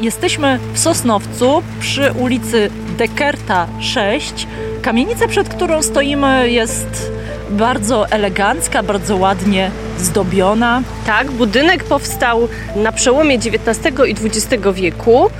Jesteśmy w Sosnowcu przy ulicy Dekerta 6. Kamienica, przed którą stoimy, jest bardzo elegancka, bardzo ładnie zdobiona. Tak, budynek powstał na przełomie XIX i XX wieku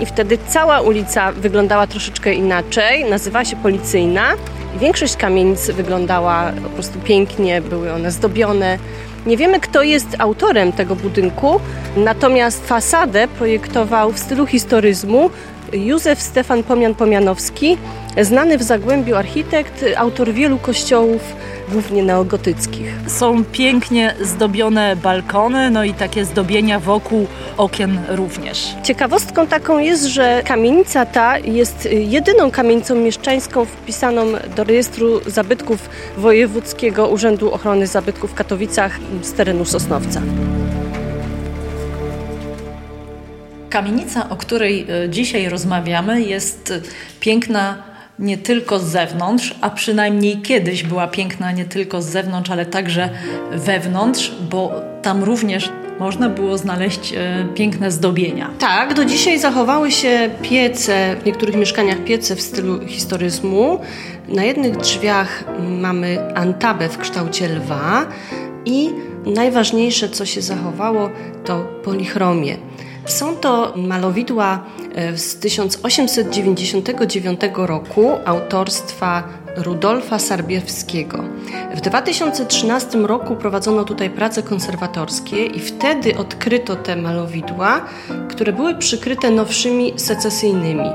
i wtedy cała ulica wyglądała troszeczkę inaczej, nazywała się Policyjna. Większość kamienic wyglądała po prostu pięknie, były one zdobione. Nie wiemy, kto jest autorem tego budynku, natomiast fasadę projektował w stylu historyzmu Józef Stefan Pomian-Pomianowski, znany w Zagłębiu architekt, autor wielu kościołów, głównie neogotyckich. Są pięknie zdobione balkony, no i takie zdobienia wokół okien również. Ciekawostką taką jest, że kamienica ta jest jedyną kamienicą mieszczańską wpisaną do rejestru zabytków Wojewódzkiego Urzędu Ochrony Zabytków w Katowicach z terenu Sosnowca. Kamienica, o której e, dzisiaj rozmawiamy, jest piękna nie tylko z zewnątrz, a przynajmniej kiedyś była piękna nie tylko z zewnątrz, ale także wewnątrz, bo tam również można było znaleźć e, piękne zdobienia. Tak, do dzisiaj zachowały się piece, w niektórych mieszkaniach piece w stylu historyzmu. Na jednych drzwiach mamy antabę w kształcie lwa i najważniejsze, co się zachowało, to polichromie. Są to malowidła e, z 1899 roku autorstwa Rudolfa Sarbiewskiego. W 2013 roku prowadzono tutaj prace konserwatorskie i wtedy odkryto te malowidła, które były przykryte nowszymi secesyjnymi.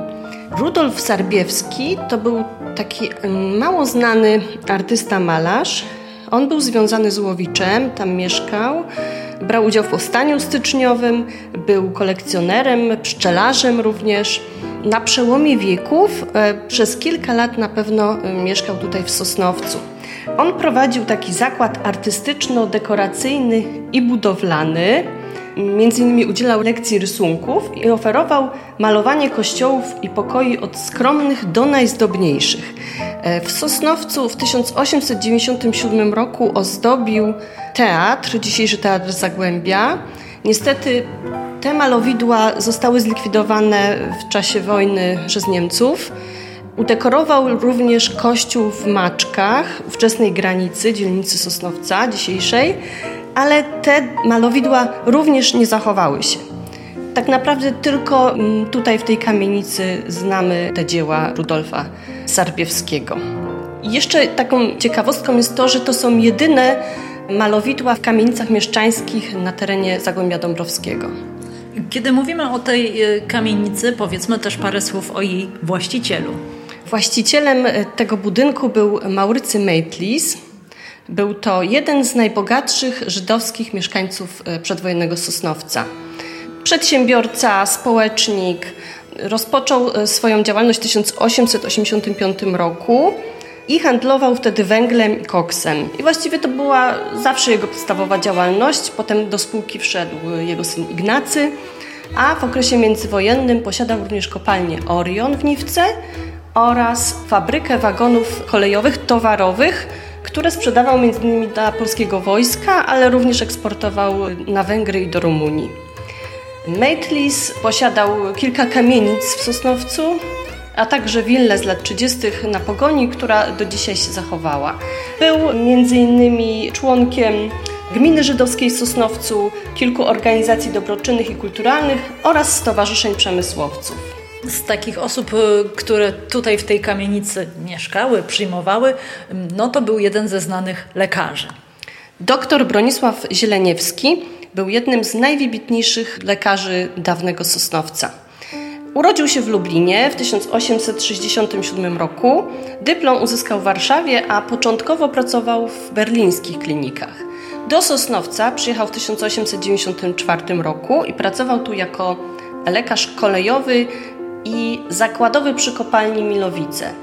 Rudolf Sarbiewski to był taki mało znany artysta malarz. On był związany z Łowiczem, tam mieszkał. Brał udział w powstaniu styczniowym, był kolekcjonerem, pszczelarzem również. Na przełomie wieków e, przez kilka lat na pewno e, mieszkał tutaj w Sosnowcu. On prowadził taki zakład artystyczno-dekoracyjny i budowlany. Między innymi udzielał lekcji rysunków i oferował malowanie kościołów i pokoi od skromnych do najzdobniejszych. E, w Sosnowcu w 1897 roku ozdobił teatr, dzisiejszy Teatr Zagłębia. Niestety te malowidła zostały zlikwidowane w czasie wojny przez Niemców. Udekorował również kościół w Maczkach, ówczesnej granicy dzielnicy Sosnowca dzisiejszej, ale te malowidła również nie zachowały się. Tak naprawdę tylko mm, tutaj w tej kamienicy znamy te dzieła Rudolfa Sarbiewskiego. Jeszcze taką ciekawostką jest to, że to są jedyne malowidła w kamienicach mieszczańskich na terenie Zagłębia Dąbrowskiego. Kiedy mówimy o tej y, kamienicy, powiedzmy też parę słów o jej właścicielu. Właścicielem y, tego budynku był Maurycy Meitlis. Był to jeden z najbogatszych żydowskich mieszkańców y, przedwojennego Sosnowca. Przedsiębiorca, społecznik, rozpoczął swoją działalność w 1885 roku i handlował wtedy węglem i koksem. I właściwie to była zawsze jego podstawowa działalność. Potem do spółki wszedł jego syn Ignacy, a w okresie międzywojennym posiadał również kopalnię Orion w Niwce oraz fabrykę wagonów kolejowych towarowych, które sprzedawał m.in. dla polskiego wojska, ale również eksportował na Węgry i do Rumunii. Maitlis posiadał kilka kamienic w Sosnowcu, a także willę z lat 30. na Pogoni, która do dzisiaj się zachowała. Był m.in. członkiem Gminy Żydowskiej w Sosnowcu, kilku organizacji dobroczynnych i kulturalnych oraz stowarzyszeń przemysłowców. Z takich osób, y, które tutaj w tej kamienicy mieszkały, przyjmowały, no to był jeden ze znanych lekarzy. Doktor Bronisław Zieleniewski był jednym z najwybitniejszych lekarzy dawnego Sosnowca. Urodził się w Lublinie w 1867 roku. Dyplom uzyskał w Warszawie, a początkowo pracował w berlińskich klinikach. Do Sosnowca przyjechał w 1894 roku i pracował tu jako lekarz kolejowy i zakładowy przy kopalni Milowice.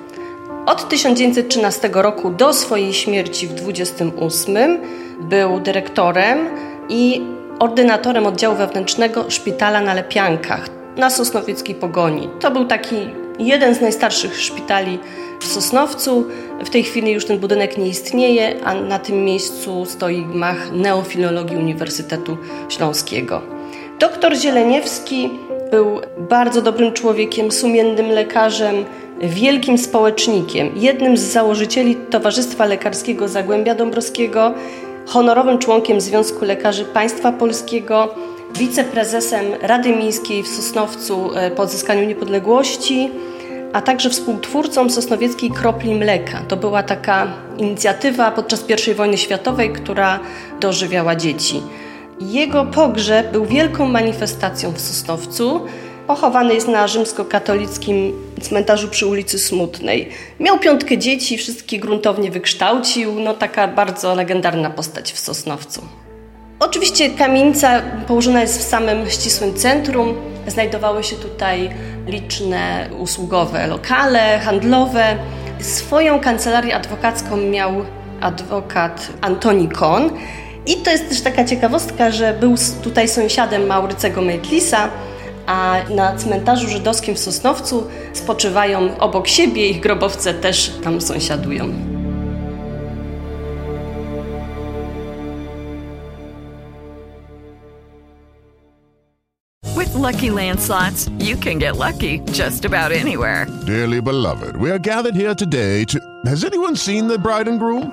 Od 1913 roku do swojej śmierci w 28 był dyrektorem i ordynatorem oddziału wewnętrznego szpitala na Lepiankach na Sosnowieckiej Pogoni. To był taki jeden z najstarszych szpitali w Sosnowcu. W tej chwili już ten budynek nie istnieje, a na tym miejscu stoi gmach neofilologii Uniwersytetu Śląskiego. Doktor Zieleniewski był bardzo dobrym człowiekiem, sumiennym lekarzem, wielkim społecznikiem, jednym z założycieli Towarzystwa Lekarskiego Zagłębia Dąbrowskiego, honorowym członkiem Związku Lekarzy Państwa Polskiego, wiceprezesem Rady Miejskiej w Sosnowcu e, po odzyskaniu niepodległości, a także współtwórcą Sosnowieckiej Kropli Mleka. To była taka inicjatywa podczas I wojny światowej, która dożywiała dzieci. Jego pogrzeb był wielką manifestacją w Sosnowcu. Pochowany jest na rzymskokatolickim cmentarzu przy ulicy Smutnej. Miał piątkę dzieci, wszystkie gruntownie wykształcił. No taka bardzo legendarna postać w Sosnowcu. Oczywiście kamienica położona jest w samym ścisłym centrum. Znajdowały się tutaj liczne usługowe lokale, handlowe. Swoją kancelarię adwokacką miał adwokat Antoni Kohn. I to jest też taka ciekawostka, że był tutaj sąsiadem Maurycego Mejtlisa, a na cmentarzu żydowskim w Sosnowcu spoczywają obok siebie, ich grobowce też tam sąsiadują. With Lucky Land slots, you can get lucky just about anywhere. Dearly beloved, we are gathered here today to. Has anyone seen the bride and groom?